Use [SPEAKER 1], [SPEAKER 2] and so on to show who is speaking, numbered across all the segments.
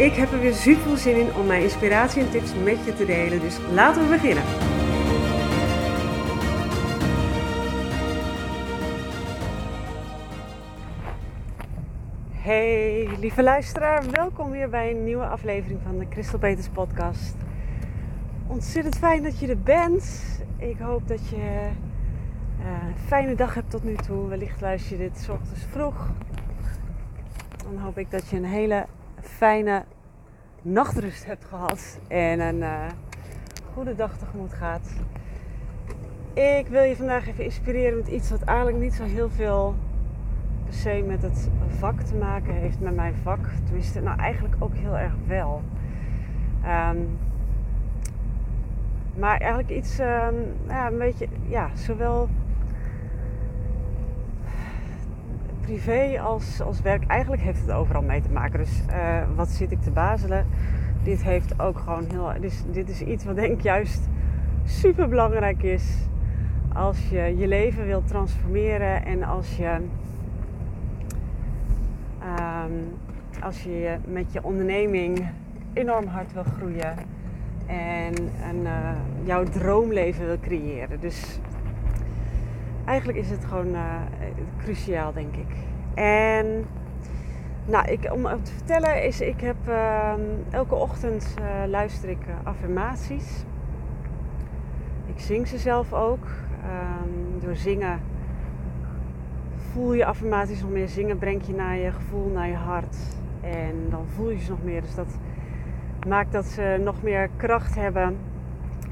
[SPEAKER 1] Ik heb er weer super veel zin in om mijn inspiratie en tips met je te delen, dus laten we beginnen. Hey lieve luisteraar, welkom weer bij een nieuwe aflevering van de Crystal Peters podcast. Ontzettend fijn dat je er bent. Ik hoop dat je uh, een fijne dag hebt tot nu toe. Wellicht luister je dit ochtends vroeg. Dan hoop ik dat je een hele fijne nachtrust hebt gehad en een uh, goede dag tegemoet gaat. Ik wil je vandaag even inspireren met iets wat eigenlijk niet zo heel veel per se met het vak te maken heeft, met mijn vak. Tenminste, nou eigenlijk ook heel erg wel. Um, maar eigenlijk iets, um, ja, een beetje, ja, zowel privé als, als werk, eigenlijk heeft het overal mee te maken. Dus uh, wat zit ik te bazelen? Dit heeft ook gewoon heel. Dus dit is iets wat denk ik juist super belangrijk is. Als je je leven wilt transformeren en als je. Um, als je met je onderneming enorm hard wil groeien en uh, jouw droomleven wil creëren. Dus eigenlijk is het gewoon uh, cruciaal, denk ik. En nou, ik, om het te vertellen is, ik heb uh, elke ochtend uh, luister ik uh, affirmaties. Ik zing ze zelf ook. Um, door zingen voel je affirmaties nog meer. Zingen brengt je naar je gevoel, naar je hart. En dan voel je ze nog meer. Dus dat maakt dat ze nog meer kracht hebben.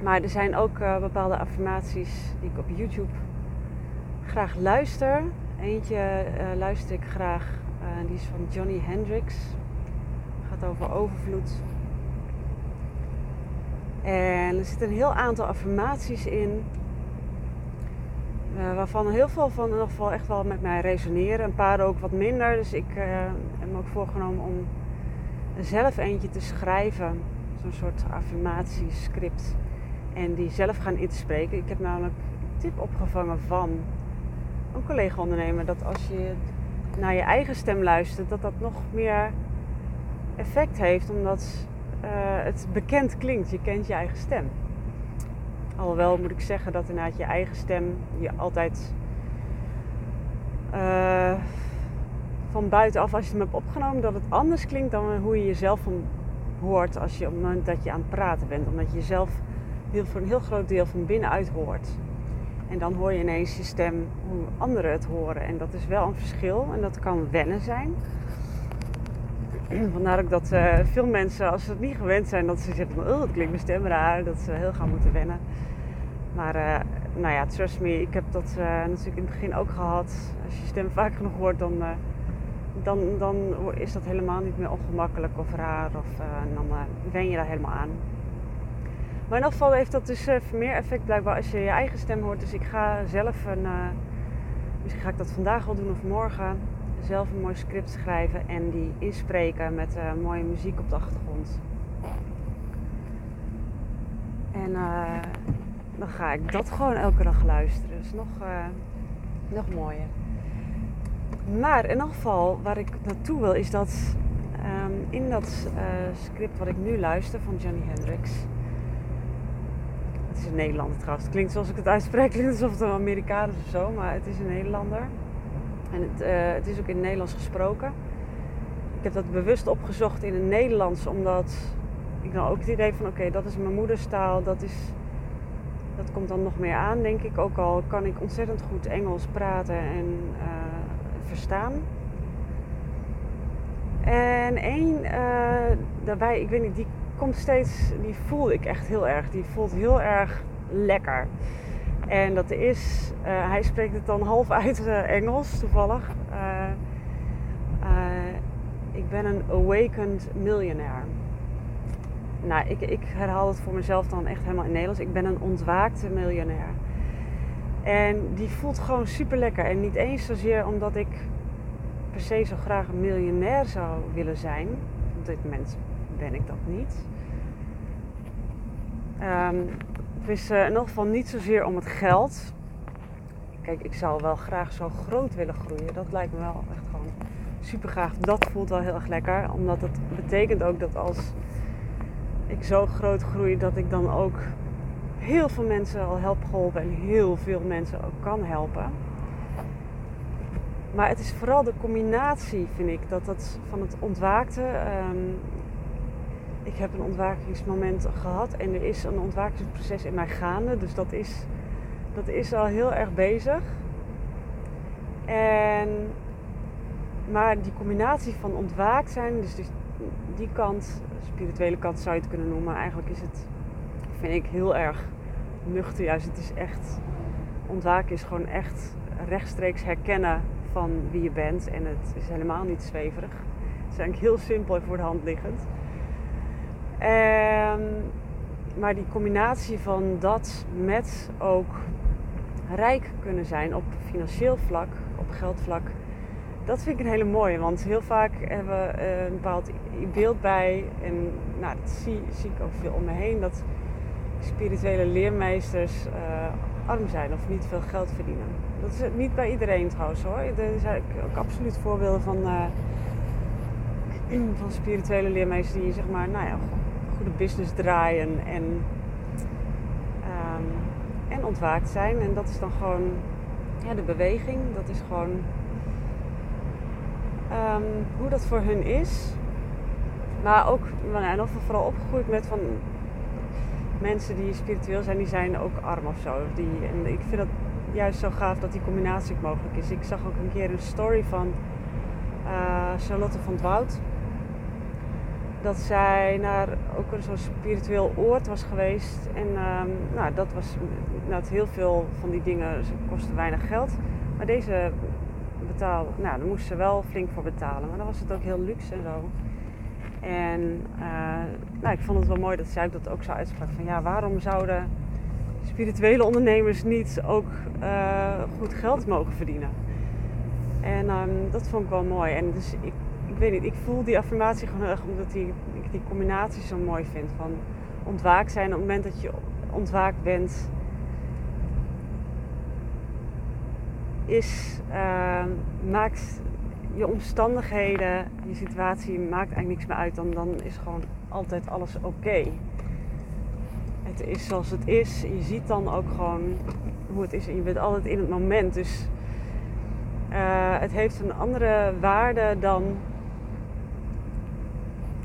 [SPEAKER 1] Maar er zijn ook bepaalde affirmaties die ik op YouTube graag luister. Eentje uh, luister ik graag, uh, die is van Johnny Hendrix. Gaat over overvloed. En er zitten een heel aantal affirmaties in. Uh, waarvan heel veel van in ieder geval echt wel met mij resoneren. Een paar ook wat minder. Dus ik heb me ook voorgenomen om zelf eentje te schrijven. Zo'n soort affirmatiescript. En die zelf gaan inspreken. Ik heb namelijk een tip opgevangen van een collega-ondernemer dat als je naar je eigen stem luistert, dat dat nog meer effect heeft, omdat uh, het bekend klinkt. Je kent je eigen stem. Alhoewel moet ik zeggen dat inderdaad je eigen stem je altijd uh, van buitenaf, als je hem hebt opgenomen, dat het anders klinkt dan hoe je jezelf hoort als je op het moment dat je aan het praten bent. Omdat je jezelf heel, voor een heel groot deel van binnenuit hoort. En dan hoor je ineens je stem hoe anderen het horen. En dat is wel een verschil en dat kan wennen zijn. Vandaar ook dat uh, veel mensen, als ze het niet gewend zijn, dat ze zeggen van oh, het klinkt mijn stem raar, dat ze heel gaan moeten wennen. Maar uh, nou ja, trust me, ik heb dat uh, natuurlijk in het begin ook gehad. Als je stem vaak genoeg hoort, dan, dan, dan is dat helemaal niet meer ongemakkelijk of raar. Of dan wen je daar helemaal aan. Maar in elk geval heeft dat dus uh, meer effect blijkbaar als je je eigen stem hoort. Dus ik ga zelf een, uh, misschien ga ik dat vandaag wel doen of morgen, zelf een mooi script schrijven en die inspreken met uh, mooie muziek op de achtergrond. En dan ga ik dat gewoon elke dag luisteren. Dus nog, nog mooier. Maar in elk geval, waar ik naartoe wil, is dat um, in dat script wat ik nu luister van Johnny Hendricks is een Nederlander trouwens. Het klinkt zoals ik het uitspreek, klinkt alsof het een Amerikaan is of zo, maar het is een Nederlander. En het, uh, het is ook in het Nederlands gesproken. Ik heb dat bewust opgezocht in het Nederlands, omdat ik nou ook het idee van oké, dat is mijn moederstaal, dat, is, dat komt dan nog meer aan, denk ik. Ook al kan ik ontzettend goed Engels praten en uh, verstaan. En één uh, daarbij, ik weet niet, die komt steeds, die voel ik echt heel erg. Die voelt heel erg lekker. En dat is, uh, hij spreekt het dan half uit uh, Engels toevallig. Uh, ik ben een awakened millionaire. Nou, ik, ik herhaal het voor mezelf dan echt helemaal in Nederlands. Ik ben een ontwaakte miljonair. En die voelt gewoon super lekker. En niet eens zozeer omdat ik per se zo graag een miljonair zou willen zijn. Op dit moment ben ik dat niet. Um, het is uh, in ieder geval niet zozeer om het geld. Kijk, ik zou wel graag zo groot willen groeien. Dat lijkt me wel echt gewoon super. Dat voelt wel heel erg lekker. Omdat het betekent ook dat als ik zo groot groei, dat ik dan ook heel veel mensen al help geholpen en heel veel mensen ook kan helpen. Maar het is vooral de combinatie, vind ik, dat dat van het ontwaakte. Ik heb een ontwakingsmoment gehad en er is een ontwakingsproces in mij gaande. Dus dat is, dat is al heel erg bezig. En, maar die combinatie van ontwaakt zijn, dus die, die kant, spirituele kant zou je het kunnen noemen, eigenlijk is het, vind ik, heel erg nuchter. Juist, het is echt, ontwaken is gewoon echt rechtstreeks herkennen van wie je bent. En het is helemaal niet zweverig. Het is eigenlijk heel simpel en voor de hand liggend. Um, maar die combinatie van dat met ook rijk kunnen zijn op financieel vlak, op geldvlak, dat vind ik een hele mooie. Want heel vaak hebben we een bepaald beeld bij, en nou, dat zie, zie ik ook veel om me heen, dat spirituele leermeesters uh, arm zijn of niet veel geld verdienen. Dat is niet bij iedereen trouwens hoor. Er zijn ook absoluut voorbeelden van, uh, van spirituele leermeesters die zeg maar, nou ja, goede business draaien en, um, en ontwaakt zijn. En dat is dan gewoon ja, de beweging. Dat is gewoon um, hoe dat voor hun is. Maar ook, en of vooral opgegroeid met van mensen die spiritueel zijn, die zijn ook arm of zo. Die, en ik vind het juist zo gaaf dat die combinatie mogelijk is. Ik zag ook een keer een story van uh, Charlotte van Dwout dat zij naar ook een zo'n spiritueel oord was geweest. En um, nou, dat was nou, heel veel van die dingen ze kosten weinig geld. Maar deze betaalde, nou, daar moest ze wel flink voor betalen. Maar dan was het ook heel luxe en zo. En uh, nou, ik vond het wel mooi dat zij dat ook zo uitsprak. Van ja, waarom zouden spirituele ondernemers niet ook uh, goed geld mogen verdienen? En um, dat vond ik wel mooi. En dus ik ik weet niet, ik voel die affirmatie gewoon heel erg omdat die, ik die combinatie zo mooi vind. Van ontwaakt zijn op het moment dat je ontwaakt bent, is, uh, maakt je omstandigheden, je situatie, maakt eigenlijk niks meer uit. Dan, dan is gewoon altijd alles oké. Het is zoals het is. Je ziet dan ook gewoon hoe het is en je bent altijd in het moment. Dus uh, het heeft een andere waarde dan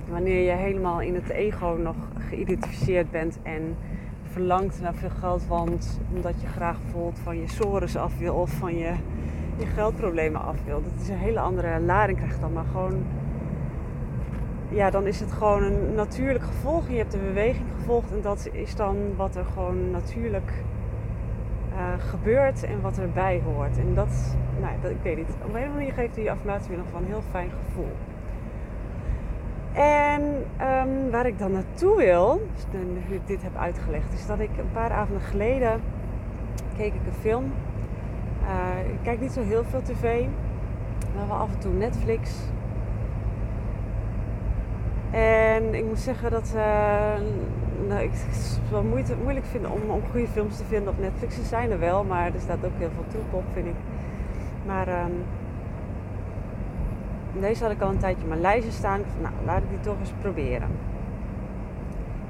[SPEAKER 1] wanneer je helemaal in het ego nog geïdentificeerd bent en verlangt naar veel geld, want omdat je graag voelt van je sores af wil of van je, je geldproblemen af wil. Dat is een hele andere lading krijgt dan, maar gewoon, ja, dan is het gewoon een natuurlijk gevolg. Je hebt de beweging gevolgd en dat is dan wat er gewoon natuurlijk uh, gebeurt en wat erbij hoort. En dat, nou, dat, ik weet niet, op een andere manier geeft die affirmatie weer nog van een heel fijn gevoel. En um, waar ik dan naartoe wil, dus nu ik dit heb uitgelegd, is dat ik een paar avonden geleden keek ik een film. Uh, ik kijk niet zo heel veel tv, maar wel af en toe Netflix. En ik moet zeggen dat uh, nou, ik het moeite, moeilijk vind om, goede films te vinden op Netflix. Ze zijn er wel, maar er staat ook heel veel troep op, vind ik. Maar um, deze had ik al een tijdje op mijn lijstje staan. Ik nou, laat ik die toch eens proberen.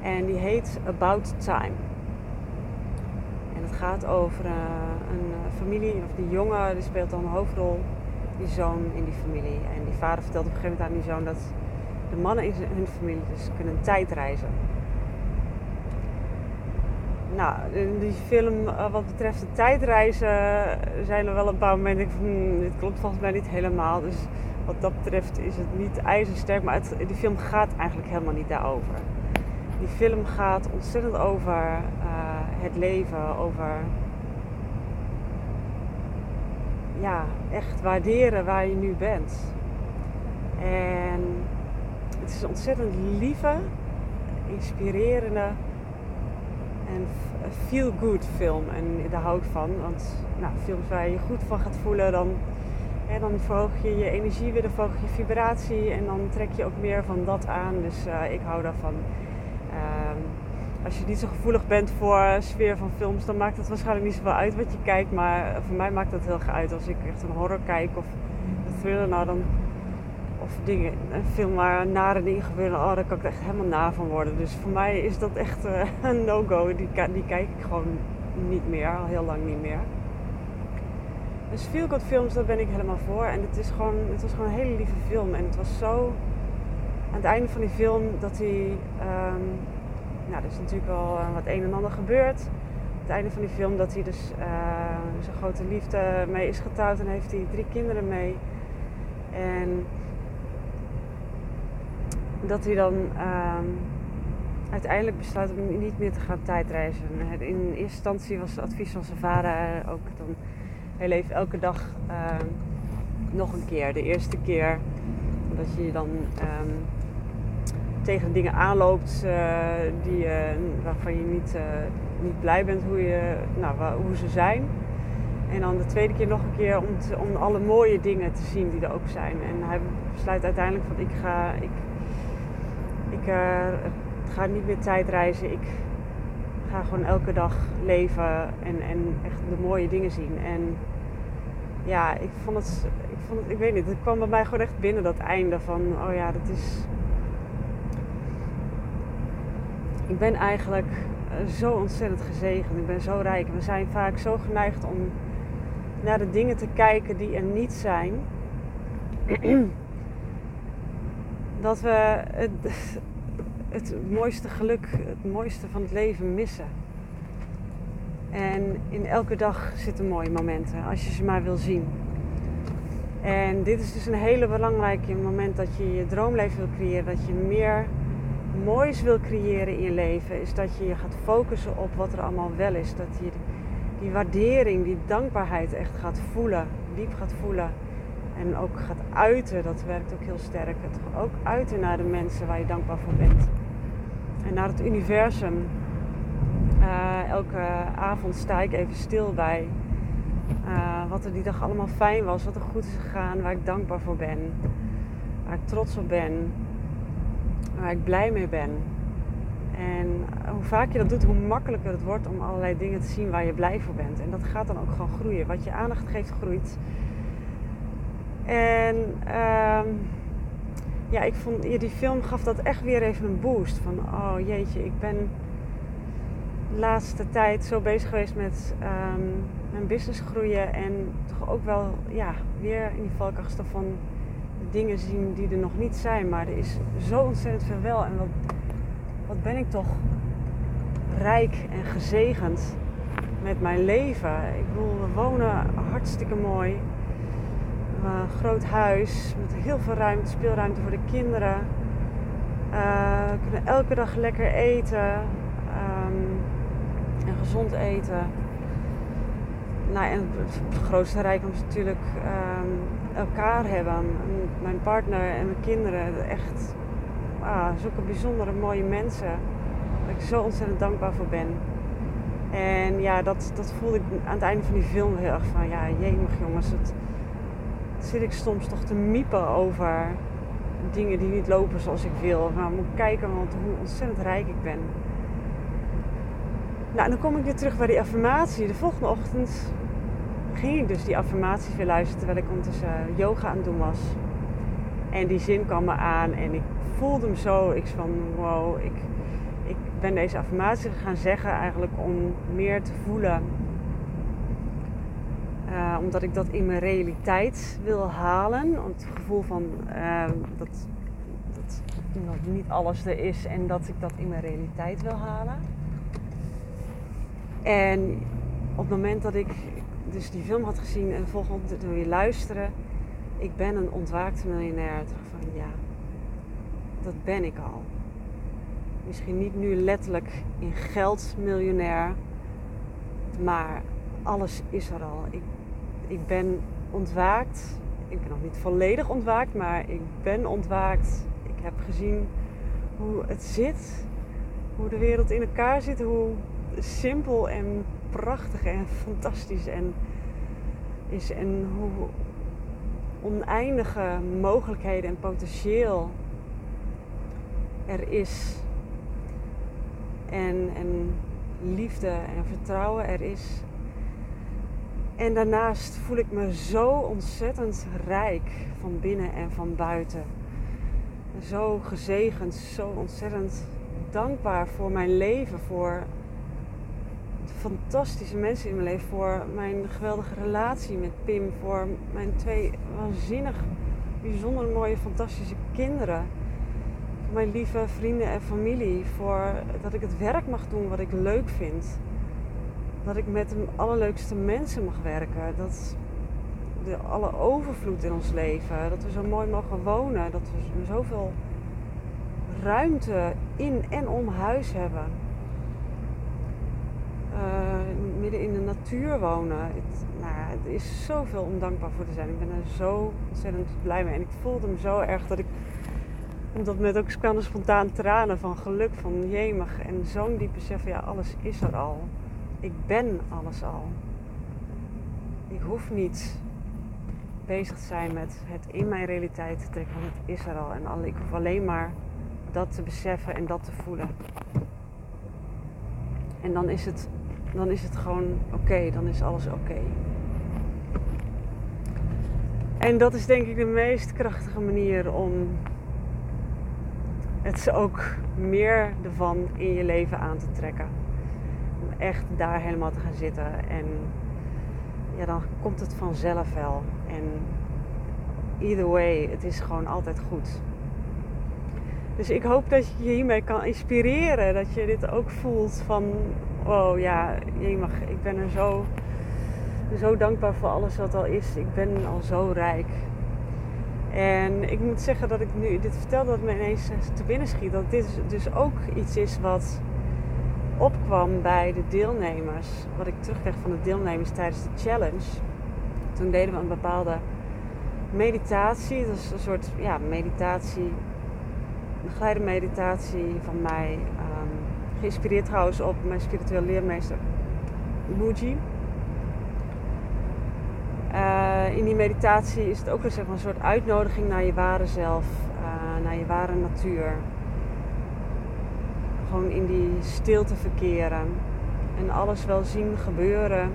[SPEAKER 1] En die heet About Time. En het gaat over uh, een eh, familie, of die jongen, die speelt dan een hoofdrol, die zoon in die familie. En die vader vertelt op een gegeven moment aan die zoon dat de mannen in hun familie dus kunnen tijdreizen. Nou, in die film, uh, wat betreft de tijdreizen, zijn er wel een paar momenten van, hmm, dit klopt volgens mij niet helemaal. Dus wat dat betreft is het niet ijzersterk, maar die film gaat eigenlijk helemaal niet daarover. Die film gaat ontzettend over uh, het leven, over ja, echt waarderen waar je nu bent. En het is een ontzettend lieve, inspirerende en feel-good film. En daar hou ik van. Want nou, films waar je je goed van gaat voelen, dan, hè, dan verhoog je je energie weer, dan verhoog je vibratie. En dan trek je ook meer van dat aan. Dus uh, ik hou daarvan. Um, als je niet zo gevoelig bent voor sfeer van films, dan maakt het waarschijnlijk niet zoveel uit wat je kijkt. Maar voor mij maakt dat heel erg uit. Als ik echt een horror kijk of een thriller, nou dan of dingen, een film waar nare dingen gebeuren, oh, daar kan ik echt helemaal na van worden. Dus voor mij is dat echt uh, een no-go. Die, die kijk ik gewoon niet meer, al heel lang niet meer. Dus feel good films, daar ben ik helemaal voor. En het, is gewoon, het was gewoon een hele lieve film. En het was zo... Aan het einde van die film dat hij... Nou, er is natuurlijk wel uh, wat een en ander gebeurd. Aan het einde van die film dat hij dus uh, zijn grote liefde mee is getrouwd. En heeft hij drie kinderen mee. En dat hij dan uh, uiteindelijk besluit om niet meer te gaan tijdreizen. In eerste instantie was het advies van zijn vader ook dan... Hij leeft elke dag uh, nog een keer. De eerste keer dat je dan um, tegen dingen aanloopt uh, die, waarvan je niet, uh, niet blij bent hoe, je, nou, hoe ze zijn. En dan de tweede keer nog een keer om, om alle mooie dingen te zien die er ook zijn. En hij besluit uiteindelijk van ik ga, ik ik ga niet meer tijdreizen. Ik ga gewoon elke dag leven en, en echt de mooie dingen zien. En ja, ik vond het, ik vond het, ik weet niet, het kwam bij mij gewoon echt binnen dat einde van, oh ja, dat is. Ik ben eigenlijk eh, zo ontzettend gezegend. Ik ben zo rijk. We zijn vaak zo geneigd om naar de dingen te kijken die er niet zijn. dat we het mooiste geluk, het mooiste van het leven missen. En in elke dag zitten mooie momenten, als je ze maar wil zien. En dit is dus een hele belangrijke moment dat je je droomleven wil creëren, dat je meer moois wil creëren in je leven, is dat je je gaat focussen op wat er allemaal wel is. Dat je die waardering, die dankbaarheid echt gaat voelen, diep gaat voelen. En ook gaat uiten, dat werkt ook heel sterk. Het ook uiten naar de mensen waar je dankbaar voor bent. En naar het universum. Uh, elke avond sta ik even stil bij uh, wat er die dag allemaal fijn was, wat er goed is gegaan, waar ik dankbaar voor ben, waar ik trots op ben, waar ik blij mee ben. En hoe vaak je dat doet, hoe makkelijker het wordt om allerlei dingen te zien waar je blij voor bent. En dat gaat dan ook gewoon groeien. Wat je aandacht geeft, groeit. En uh, ja, ik vond, die film gaf dat echt weer even een boost. Van, oh jeetje, ik ben de laatste tijd zo bezig geweest met um, mijn business groeien. En toch ook wel, ja, weer in die valkracht van dingen zien die er nog niet zijn. Maar er is zo ontzettend veel wel. En wat, wat ben ik toch rijk en gezegend met mijn leven. Ik bedoel, we wonen hartstikke mooi een groot huis met heel veel ruimte, speelruimte voor de kinderen. Uh, we kunnen elke dag lekker eten um, en gezond eten. Nou, en het grootste rijkdom is natuurlijk um, elkaar hebben. Mijn partner en mijn kinderen, echt ah, zulke bijzondere mooie mensen. Waar ik zo ontzettend dankbaar voor ben. En ja, dat, dat voelde ik aan het einde van die film heel erg van, ja, jemig jongens, het, zit ik soms toch te miepen over dingen die niet lopen zoals ik wil. Maar moet kijken want hoe ontzettend rijk ik ben. Nou, dan kom ik weer terug bij die affirmatie. De volgende ochtend ging ik dus die affirmaties weer luisteren terwijl ik ondertussen yoga aan het doen was. En die zin kwam me aan en ik voelde hem zo. Ik van wow, ik, ik ben deze affirmatie gaan zeggen eigenlijk om meer te voelen uh, omdat ik dat in mijn realiteit wil halen. Het gevoel van uh, dat, dat, niet alles er is en dat ik dat in mijn realiteit wil halen. En op het moment dat ik dus die film had gezien en volgende wil je luisteren. Ik ben een ontwaakte miljonair. Van ja, dat ben ik al. Misschien niet nu letterlijk in geld miljonair. Maar alles is er al. Ik ik ben ontwaakt. ik ben nog niet volledig ontwaakt, maar ik ben ontwaakt. Ik heb gezien hoe het zit, hoe de wereld in elkaar zit, hoe simpel en prachtig en fantastisch en is en hoe oneindige mogelijkheden en potentieel er is. En, en liefde en vertrouwen er is. En daarnaast voel ik me zo ontzettend rijk van binnen en van buiten. Zo gezegend, zo ontzettend dankbaar voor mijn leven, voor de fantastische mensen in mijn leven, voor mijn geweldige relatie met Pim, voor mijn twee waanzinnig bijzonder mooie, fantastische kinderen. Voor mijn lieve vrienden en familie, voor dat ik het werk mag doen wat ik leuk vind dat ik met de allerleukste mensen mag werken. Dat de alle overvloed in ons leven. Dat we zo mooi mogen wonen. Dat we zoveel ruimte in en om huis hebben. Uh, midden in de natuur wonen. Het, nou, het is zoveel om dankbaar voor te zijn. Ik ben er zo ontzettend blij mee. En ik voelde hem zo erg dat ik. Omdat met ook spontaan tranen van geluk, van jemig. En zo'n diep besef, ja, alles is er al ik ben alles al. Ik hoef niet bezig te zijn met het in mijn realiteit te trekken, want het is er al. En ik hoef alleen maar dat te beseffen en dat te voelen. En dan is het, dan is het gewoon oké, dan is alles oké. En dat is denk ik de meest krachtige manier om het ook meer ervan in je leven aan te trekken echt daar helemaal te gaan zitten. En ja, dan komt het vanzelf wel. En either way, het is gewoon altijd goed. Dus ik hoop dat je hiermee kan inspireren. Dat je dit ook voelt van, oh ja, je mag, ik ben er zo, zo dankbaar voor alles wat al is. Ik ben al zo rijk. En ik moet zeggen dat ik nu dit vertel, dat me ineens te binnen schiet. Dat dit dus ook iets is wat opkwam bij de deelnemers, wat ik terugkreeg van de deelnemers tijdens de challenge. Toen deden we een bepaalde meditatie. Dat is een soort ja, meditatie, een begeleide meditatie van mij. Um, geïnspireerd trouwens op mijn spiritueel leermeester Muji. Uh, in die meditatie is het ook zeg maar, een soort uitnodiging naar je ware zelf, uh, naar je ware natuur gewoon in die stilte verkeren. En alles wel zien gebeuren.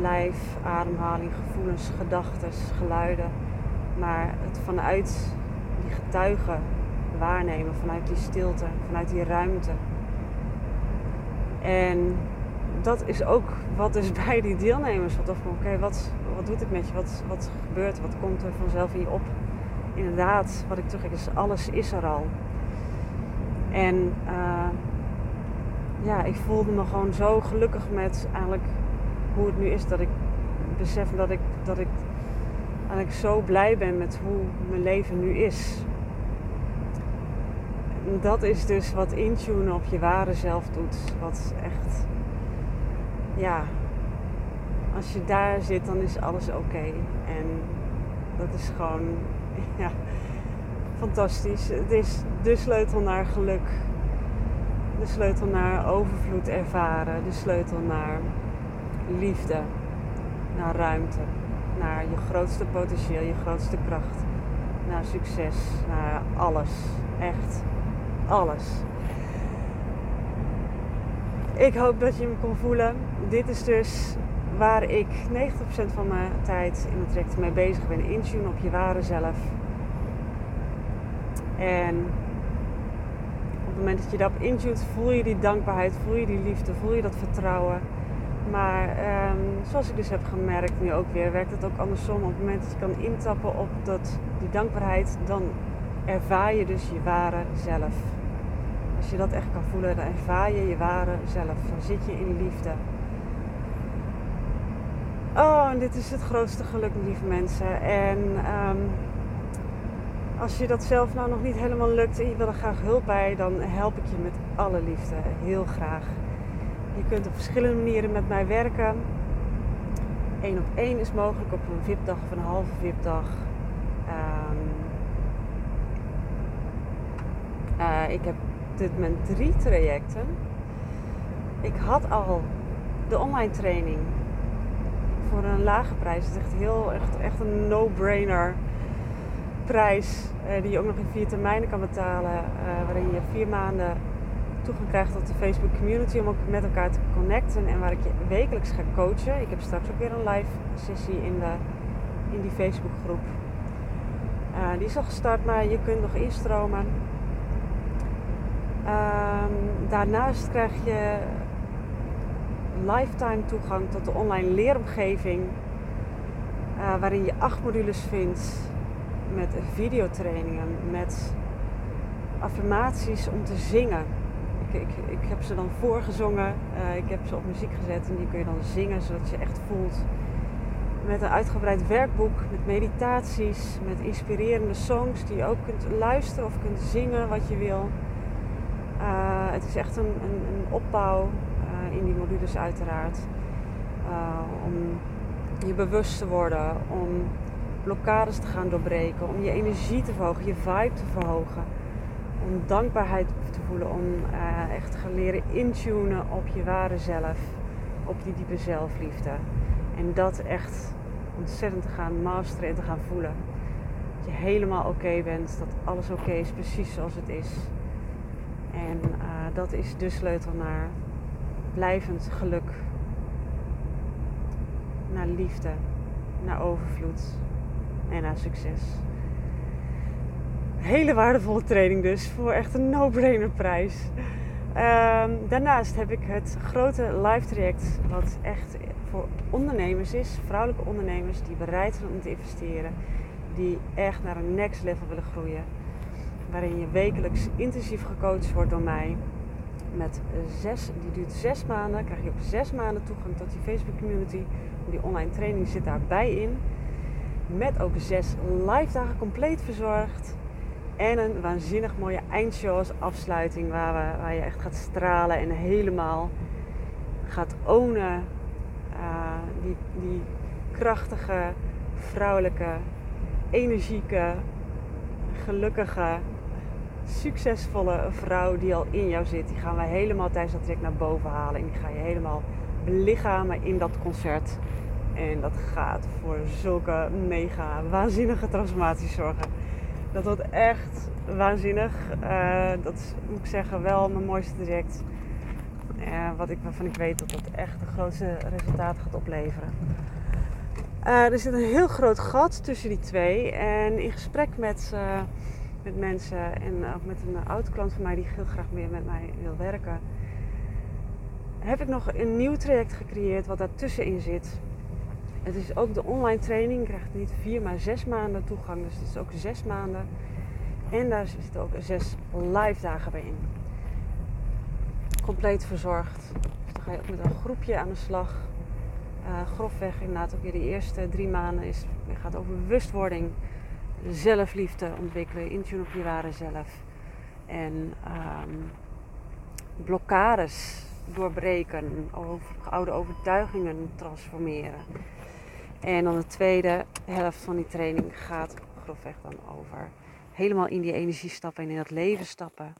[SPEAKER 1] Lijf, ademhaling, gevoelens, gedachten, geluiden. Maar het vanuit die getuigen waarnemen, vanuit die stilte, vanuit die ruimte. En dat is ook wat dus bij die deelnemers wat oké, wat, wat doet het met je? Wat, wat gebeurt Wat komt er vanzelf in je op? Inderdaad, wat ik terug is, alles is er al. En uh, ja, ik voelde me gewoon zo gelukkig met eigenlijk hoe het nu is. Dat ik besef dat ik, dat ik eigenlijk zo blij ben met hoe mijn leven nu is. Dat is dus wat intunen op je ware zelf doet. Wat echt, ja, als je daar zit, dan is alles oké. En dat is gewoon, ja, fantastisch. Het is de sleutel naar geluk. De sleutel naar overvloed ervaren. De sleutel naar liefde. Naar ruimte. Naar je grootste potentieel, je grootste kracht. Naar succes. Naar alles. Echt alles. Ik hoop dat je me kon voelen. Dit is dus waar ik 90% van mijn tijd in het traject mee bezig ben. Intune op je ware zelf en op het moment dat je daarop intunt, voel je die dankbaarheid, voel je die liefde, voel je dat vertrouwen. Maar ehm, zoals ik dus heb gemerkt, nu ook weer, werkt het ook andersom. Op het moment dat je kan intappen op dat, die dankbaarheid, dan ervaar je dus je ware zelf. Als je dat echt kan voelen, dan ervaar je je ware zelf. Dan zit je in liefde. Oh, en dit is het grootste geluk, lieve mensen. En um, als je dat zelf nou nog niet helemaal lukt en je wil er graag hulp bij, dan help ik je met alle liefde. Heel graag. Je kunt op verschillende manieren met mij werken. één op één is mogelijk op een VIP-dag of een halve VIP-dag. Um, uh, ik heb dit met drie trajecten. Ik had al de online training voor een lage prijs. Het is echt, heel, echt, echt een no-brainer prijs uh, die je ook nog in vier termijnen kan betalen. Uh, waarin je vier maanden toegang krijgt tot de Facebook community om ook met elkaar te connecten en waar ik je wekelijks ga coachen. Ik heb straks ook weer een live sessie in, de, in die Facebook groep. Uh, die is al gestart, maar je kunt nog instromen. Um, daarnaast krijg je lifetime toegang tot de online leeromgeving. Waarin je acht modules vindt met videotrainingen, met affirmaties om te zingen ik, ik, heb ze dan voorgezongen. Uh, ik heb ze op muziek gezet en die kun je dan zingen zodat je echt voelt. Met een uitgebreid werkboek, met meditaties, met inspirerende songs die je ook kunt luisteren of kunt zingen wat je wil. Uh, het is echt een, een, opbouw uh, in die modules uiteraard. om je bewust te worden, om blokkades te gaan doorbreken, om je energie te verhogen, je vibe te verhogen om dankbaarheid te voelen, om uh, echt te gaan leren intunen op je ware zelf, op die diepe zelfliefde. En dat echt ontzettend te gaan masteren en te gaan voelen. Dat je helemaal oké bent, dat alles oké is, precies zoals het is. En uh, dat is de sleutel naar blijvend geluk, naar liefde, naar overvloed en naar succes hele waardevolle training dus. Voor echt een no-brainer prijs. Um, daarnaast heb ik het grote live traject. Wat echt voor ondernemers is. Vrouwelijke ondernemers die bereid zijn om te investeren. Die echt naar een next level willen groeien. Waarin je wekelijks intensief gecoacht wordt door mij. Met zes, die duurt zes maanden. Krijg je ook zes maanden toegang tot die Facebook community. Die online training zit daarbij in. Met ook zes live dagen compleet verzorgd en een waanzinnig mooie eindshow als afsluiting waar, we, waar je echt gaat stralen en helemaal gaat ownen. Uh, die, die krachtige, vrouwelijke, energieke, gelukkige, succesvolle vrouw die al in jou zit. Die gaan we helemaal tijdens dat trek naar boven halen. En die ga je helemaal belichamen in dat concert. En dat gaat voor zulke mega waanzinnige transformaties zorgen. Dat wordt echt waanzinnig. Uh, dat moet ik zeggen wel mijn mooiste traject. Uh, wat ik, waarvan ik weet dat dat echt de grootste resultaten gaat opleveren. Uh, er zit een heel groot gat tussen die twee. En in gesprek met, met mensen en ook met een oud klant van mij die heel graag meer met mij wil werken, heb ik nog een nieuw traject gecreëerd wat daartussenin zit. Het is ook de online training. Je krijgt niet vier, maar zes maanden toegang. Dus het is ook zes maanden. En daar zitten ook zes live dagen bij in. Compleet verzorgd. Dus dan ga je ook met een groepje aan de slag. Uh, grofweg inderdaad ook weer de eerste drie maanden is, het gaat over bewustwording. Zelfliefde ontwikkelen. Intune op je ware zelf. En um, blokkades doorbreken. Oude overtuigingen transformeren. En dan de tweede helft van die training gaat grofweg dan over helemaal in die energie stappen en in dat leven stappen.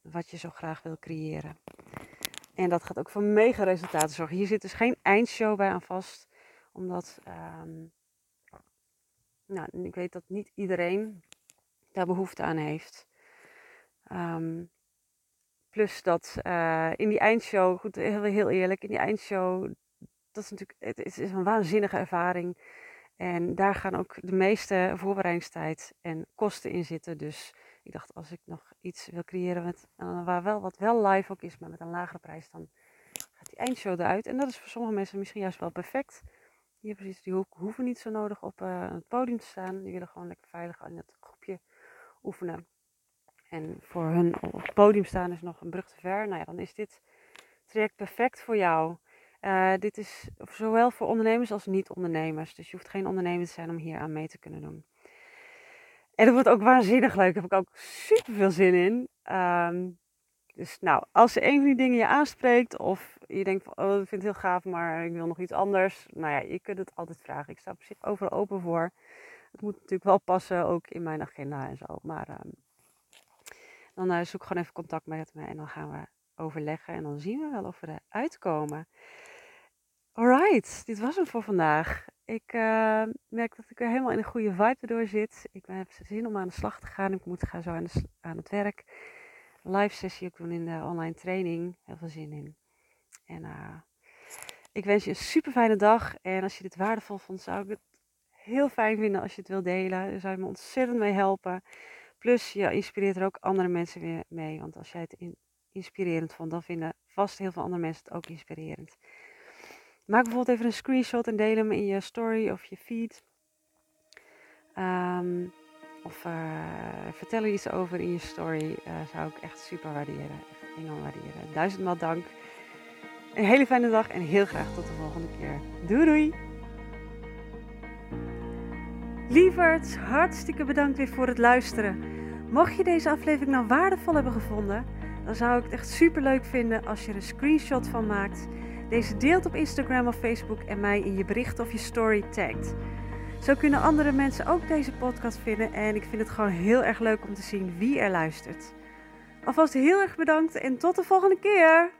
[SPEAKER 1] Wat je zo graag wil creëren. En dat gaat ook voor mega resultaten zorgen. Hier zit dus geen eindshow bij aan vast. Omdat, um, nou, ik weet dat niet iedereen daar behoefte aan heeft. Um, plus dat uh, in die eindshow, goed, heel, heel eerlijk, in die eindshow dat is natuurlijk het is een waanzinnige ervaring. En daar gaan ook de meeste voorbereidingstijd en kosten in zitten. Dus ik dacht, als ik nog iets wil creëren met, eh, waar wel, wat wel live ook is, maar met een lagere prijs, dan gaat die eindshow eruit. En dat is voor sommige mensen misschien juist wel perfect. Die, precies, die hoeven niet zo nodig op uh, het podium te staan. Die willen gewoon lekker veilig in het groepje oefenen. En voor hun op het podium staan is nog een brug te ver. Nou ja, dan is dit traject perfect voor jou. Uh, dit is zowel voor ondernemers als niet-ondernemers. Dus je hoeft geen ondernemer te zijn om hier aan mee te kunnen doen. En dat wordt ook waanzinnig leuk. Daar heb ik ook super veel zin in. Um, Dus nou, als een van die dingen je aanspreekt of je denkt van, oh, ik vind het heel gaaf, maar ik wil nog iets anders. Nou ja, je kunt het altijd vragen. Ik sta op zich overal open voor. Het moet natuurlijk wel passen, ook in mijn agenda en zo. Maar ehm, dan uh, zoek gewoon even contact met me en dan gaan we overleggen. En dan zien we wel of we eruit komen. Alright, dit was hem voor vandaag. Ik uh, merk dat ik er helemaal in een goede vibe door zit. Ik heb zin om aan de slag te gaan. Ik moet gaan zo aan, aan het werk. live sessie ook doen in de online training. Heel veel zin in. En uh, ik wens je een super fijne dag. En als je dit waardevol vond, zou ik het heel fijn vinden als je het wilt delen. Daar zou je me ontzettend mee helpen. Plus, je inspireert er ook andere mensen weer mee. Want als jij het inspirerend vond, dan vinden vast heel veel andere mensen het ook inspirerend. Maak bijvoorbeeld even een screenshot en deel hem in je story of je feed. Um, of uh, vertel er iets over in je story. Uh, zou ik echt super waarderen. Echt enorm waarderen. Duizendmaal dank. Een hele fijne dag en heel graag tot de volgende keer. Doei doei! Lieverds, hartstikke bedankt weer voor het luisteren. Mocht je deze aflevering nou waardevol hebben gevonden, dan zou ik het echt super leuk vinden als je er een screenshot van maakt, deze deelt op Instagram of Facebook en mij in je bericht of je story tagt. Zo kunnen andere mensen ook deze podcast vinden en ik vind het gewoon heel erg leuk om te zien wie er luistert. Alvast heel erg bedankt en tot de volgende keer!